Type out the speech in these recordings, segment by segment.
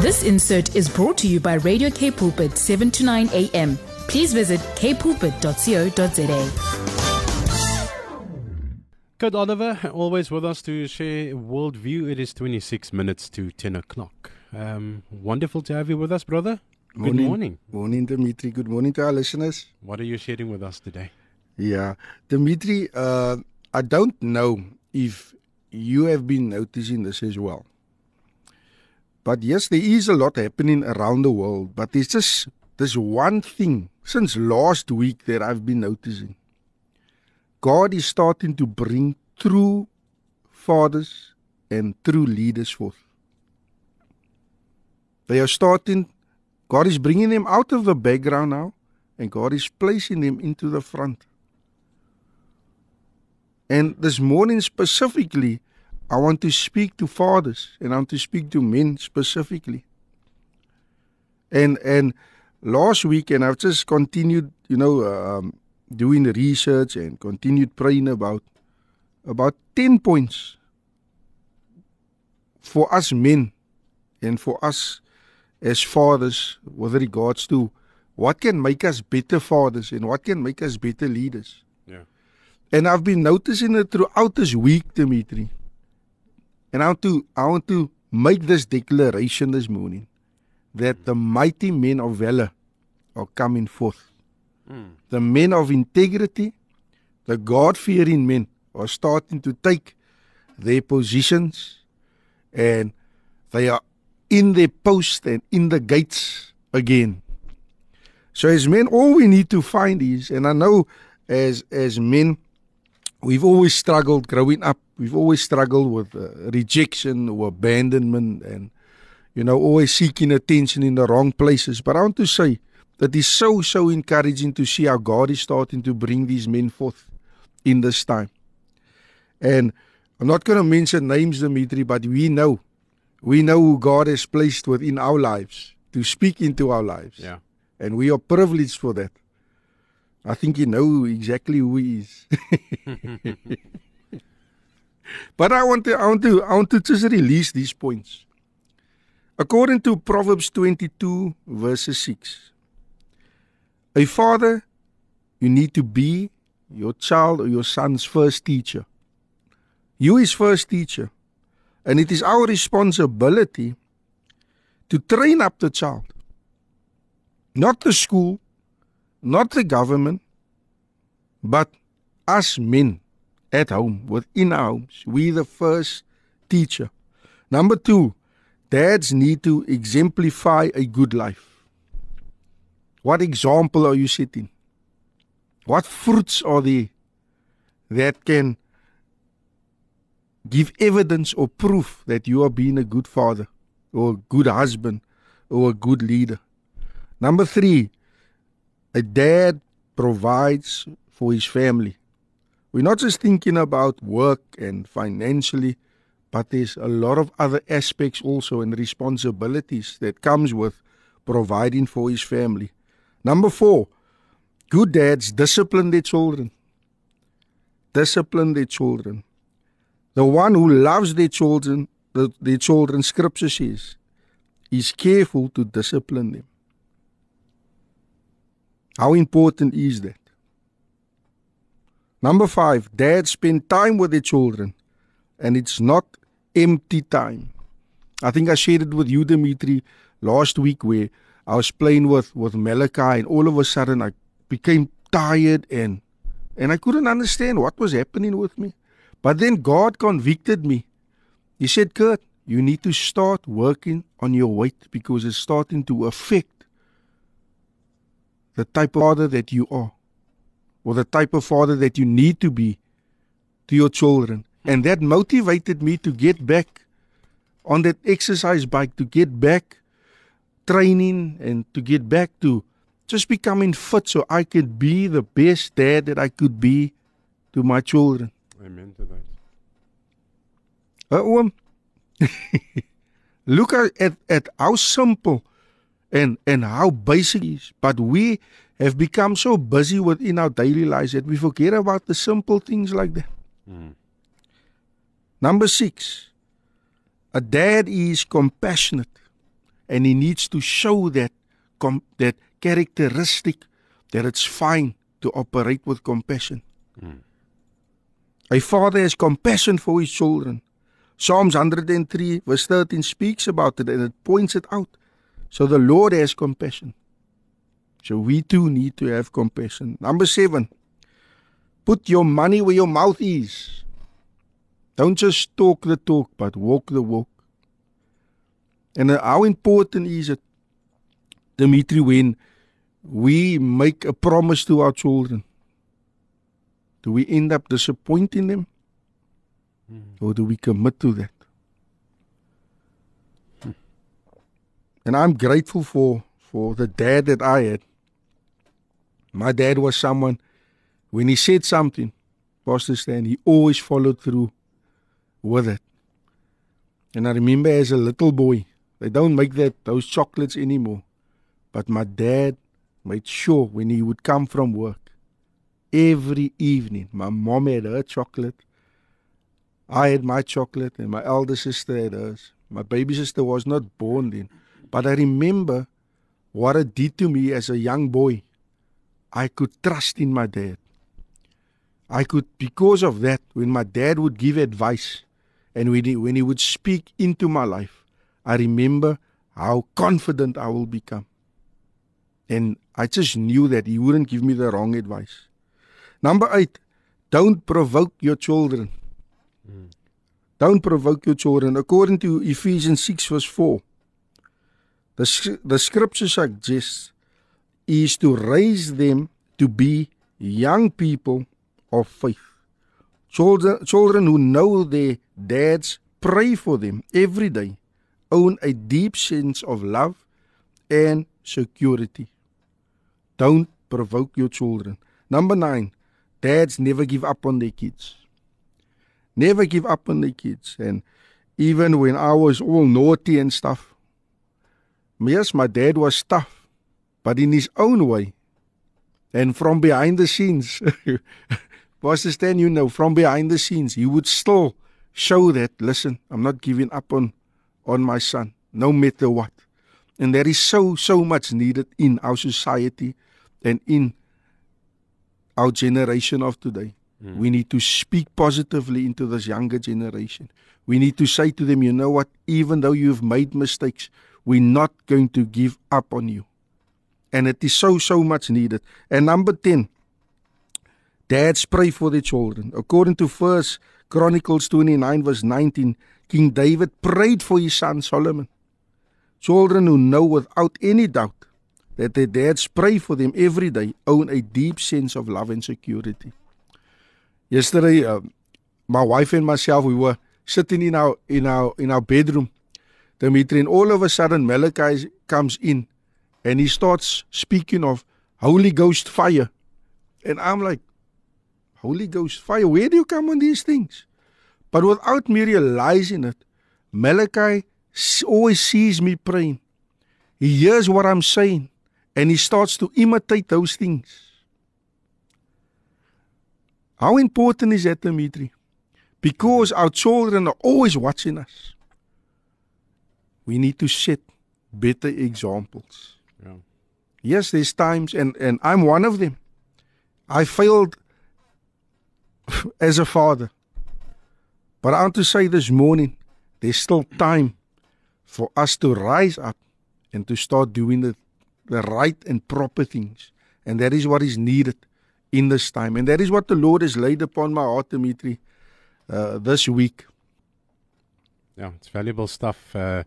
This insert is brought to you by Radio K Pulpit 7 to 9 a.m. Please visit kpulpit.co.za. Kurt Oliver, always with us to share worldview. It is 26 minutes to 10 o'clock. Um, wonderful to have you with us, brother. Good morning. Morning, Dimitri. Good morning to our listeners. What are you sharing with us today? Yeah, Dimitri, uh, I don't know if you have been noticing this as well. But yes, there is a lot happening around the world. But there's just this one thing since last week that I've been noticing. God is starting to bring true fathers and true leaders forth. They are starting, God is bringing them out of the background now, and God is placing them into the front. And this morning specifically, I want to speak to fathers and I want to speak to men specifically. And and last week, and I've just continued, you know, um, doing the research and continued praying about about ten points for us men and for us as fathers with regards to what can make us better fathers and what can make us better leaders. And I've been noticing it throughout this week, Dimitri. And I want to I want to make this declaration this morning that the mighty men of valor are coming forth. Mm. The men of integrity, the God fearing men are starting to take their positions and they are in their post and in the gates again. So as men, all we need to find is, and I know as as men, we've always struggled growing up. We've always struggled with uh, rejection or abandonment, and you know, always seeking attention in the wrong places. But I want to say that is so so encouraging to see how God is starting to bring these men forth in this time. And I'm not going to mention names, Dimitri, but we know, we know who God has placed within our lives to speak into our lives. Yeah. And we are privileged for that. I think you know exactly who he is. but I want to I want to I want to just release these points. According to Proverbs 22 verses 6. A father you need to be your child or your son's first teacher. You his first teacher. And it is our responsibility to train up the child not the school, not the government, but us men at home, within our homes. We the first teacher. Number two, dads need to exemplify a good life. What example are you setting? What fruits are there that can give evidence or proof that you are being a good father or a good husband or a good leader? Number three, a dad provides for his family. We're not just thinking about work and financially, but there's a lot of other aspects also and responsibilities that comes with providing for his family. Number four, good dads discipline their children. Discipline their children. The one who loves their children, the, their children, scripture says, is careful to discipline them. How important is that? Number five, dads spend time with their children, and it's not empty time. I think I shared it with you, Dimitri, last week where I was playing with, with Malachi, and all of a sudden I became tired and and I couldn't understand what was happening with me. But then God convicted me. He said, Kurt, you need to start working on your weight because it's starting to affect the type of father that you are, or the type of father that you need to be to your children. And that motivated me to get back on that exercise bike, to get back training, and to get back to just becoming fit so I could be the best dad that I could be to my children. Amen to that. Uh, oom, look at, at, at how simple and, and how basic it is. But we have become so busy within our daily lives that we forget about the simple things like that. Mm. Number six, A dad is compassionate and he needs to show that com- that characteristic that it's fine to operate with compassion. A father has compassion for his children. Psalms 103 verse 13 speaks about it and it points it out. So the Lord has compassion. So we too need to have compassion. Number seven, put your money where your mouth is. Don't just talk the talk, but walk the walk. And how important is it, Dimitri, when we make a promise to our children? Do we end up disappointing them? Hmm. Or do we commit to that? And I'm grateful for, for the dad that I had. My dad was someone, when he said something, Pastor Stan, he always followed through with it. And I remember as a little boy, they don't make that those chocolates anymore. But my dad made sure when he would come from work, every evening, my mom had her chocolate, I had my chocolate, and my elder sister had hers. My baby sister was not born then. But I remember what it did to me as a young boy. I could trust in my dad. I could, because of that, when my dad would give advice and when he, when he would speak into my life, I remember how confident I will become. And I just knew that he wouldn't give me the wrong advice. Number eight, don't provoke your children. Hmm. Don't provoke your children. According to Ephesians 6, verse 4, the, the scripture suggests is to raise them to be young people of faith. Children, children who know their dads pray for them every day, own a deep sense of love and security. Don't provoke your children. Number nine, dads never give up on their kids. Never give up on their kids. And even when I was all naughty and stuff, yes, my dad was tough, but in his own way. And from behind the scenes, Pastor Stan, you know, from behind the scenes, he would still show that, listen, I'm not giving up on, on my son, no matter what. And there is so, so much needed in our society and in our generation of today. Hmm. We need to speak positively into this younger generation. We need to say to them, you know what, even though you've made mistakes, we're not going to give up on you. And it is so, so much needed. And number 10, dads pray for their children. According to First Chronicles 29, verse 19, King David prayed for his son Solomon. Children who know without any doubt that their dads pray for them every day own a deep sense of love and security. Yesterday, uh, my wife and myself, we were sitting in our in our in our bedroom, Dimitri, and all of a sudden Malachi comes in, and he starts speaking of Holy Ghost fire, and I'm like, Holy Ghost fire, where do you come on these things? But without me realizing it, Malachi always sees me praying. He hears what I'm saying, and he starts to imitate those things. How important is that, Dimitri? Because our children are always watching us. We need to set better examples. Yeah. Yes, there's times, and, and I'm one of them. I failed as a father. But I want to say this morning, there's still time for us to rise up and to start doing the, the right and proper things. And that is what is needed in this time. And that is what the Lord has laid upon my heart, Dimitri, uh, this week. Yeah, it's valuable stuff. Uh,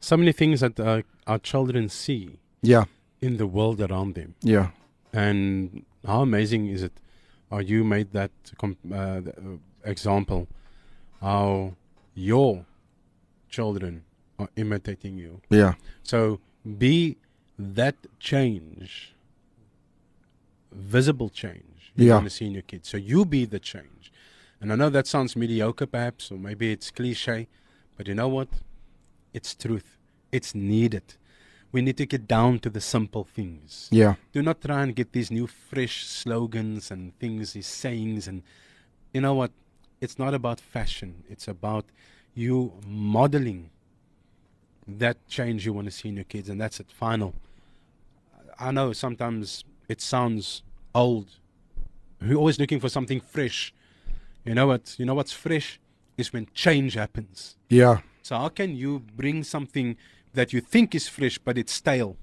so many things that uh, our children see Yeah, in the world around them. yeah, And how amazing is it? How you made that uh, uh, example, how your children are imitating you. yeah, So be that change, visible change you Yeah. want to see in your kids. So you be the change. And I know that sounds mediocre perhaps, or maybe it's cliche, but you know what? It's truth. It's needed. We need to get down to the simple things. yeah, Do not try and get these new fresh slogans and things, these sayings. And you know what? It's not about fashion. It's about you modeling that change you want to see in your kids, and that's it. Final. I know sometimes it sounds old. We're always looking for something fresh. You know what? You know what's fresh is when change happens. Yeah. So how can you bring something that you think is fresh but it's stale?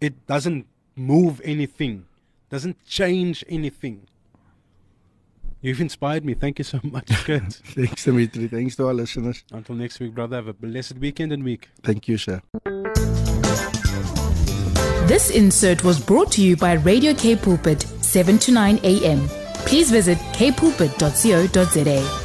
It doesn't move anything, doesn't change anything. You've inspired me. Thank you so much, Kurt. Thanks, Dimitri. Thanks to our listeners. Until next week, brother. Have a blessed weekend and week. Thank you, sir. This insert was brought to you by Radio K Pulpit, 7 to 9 a.m. Please visit kpulpit.co.za.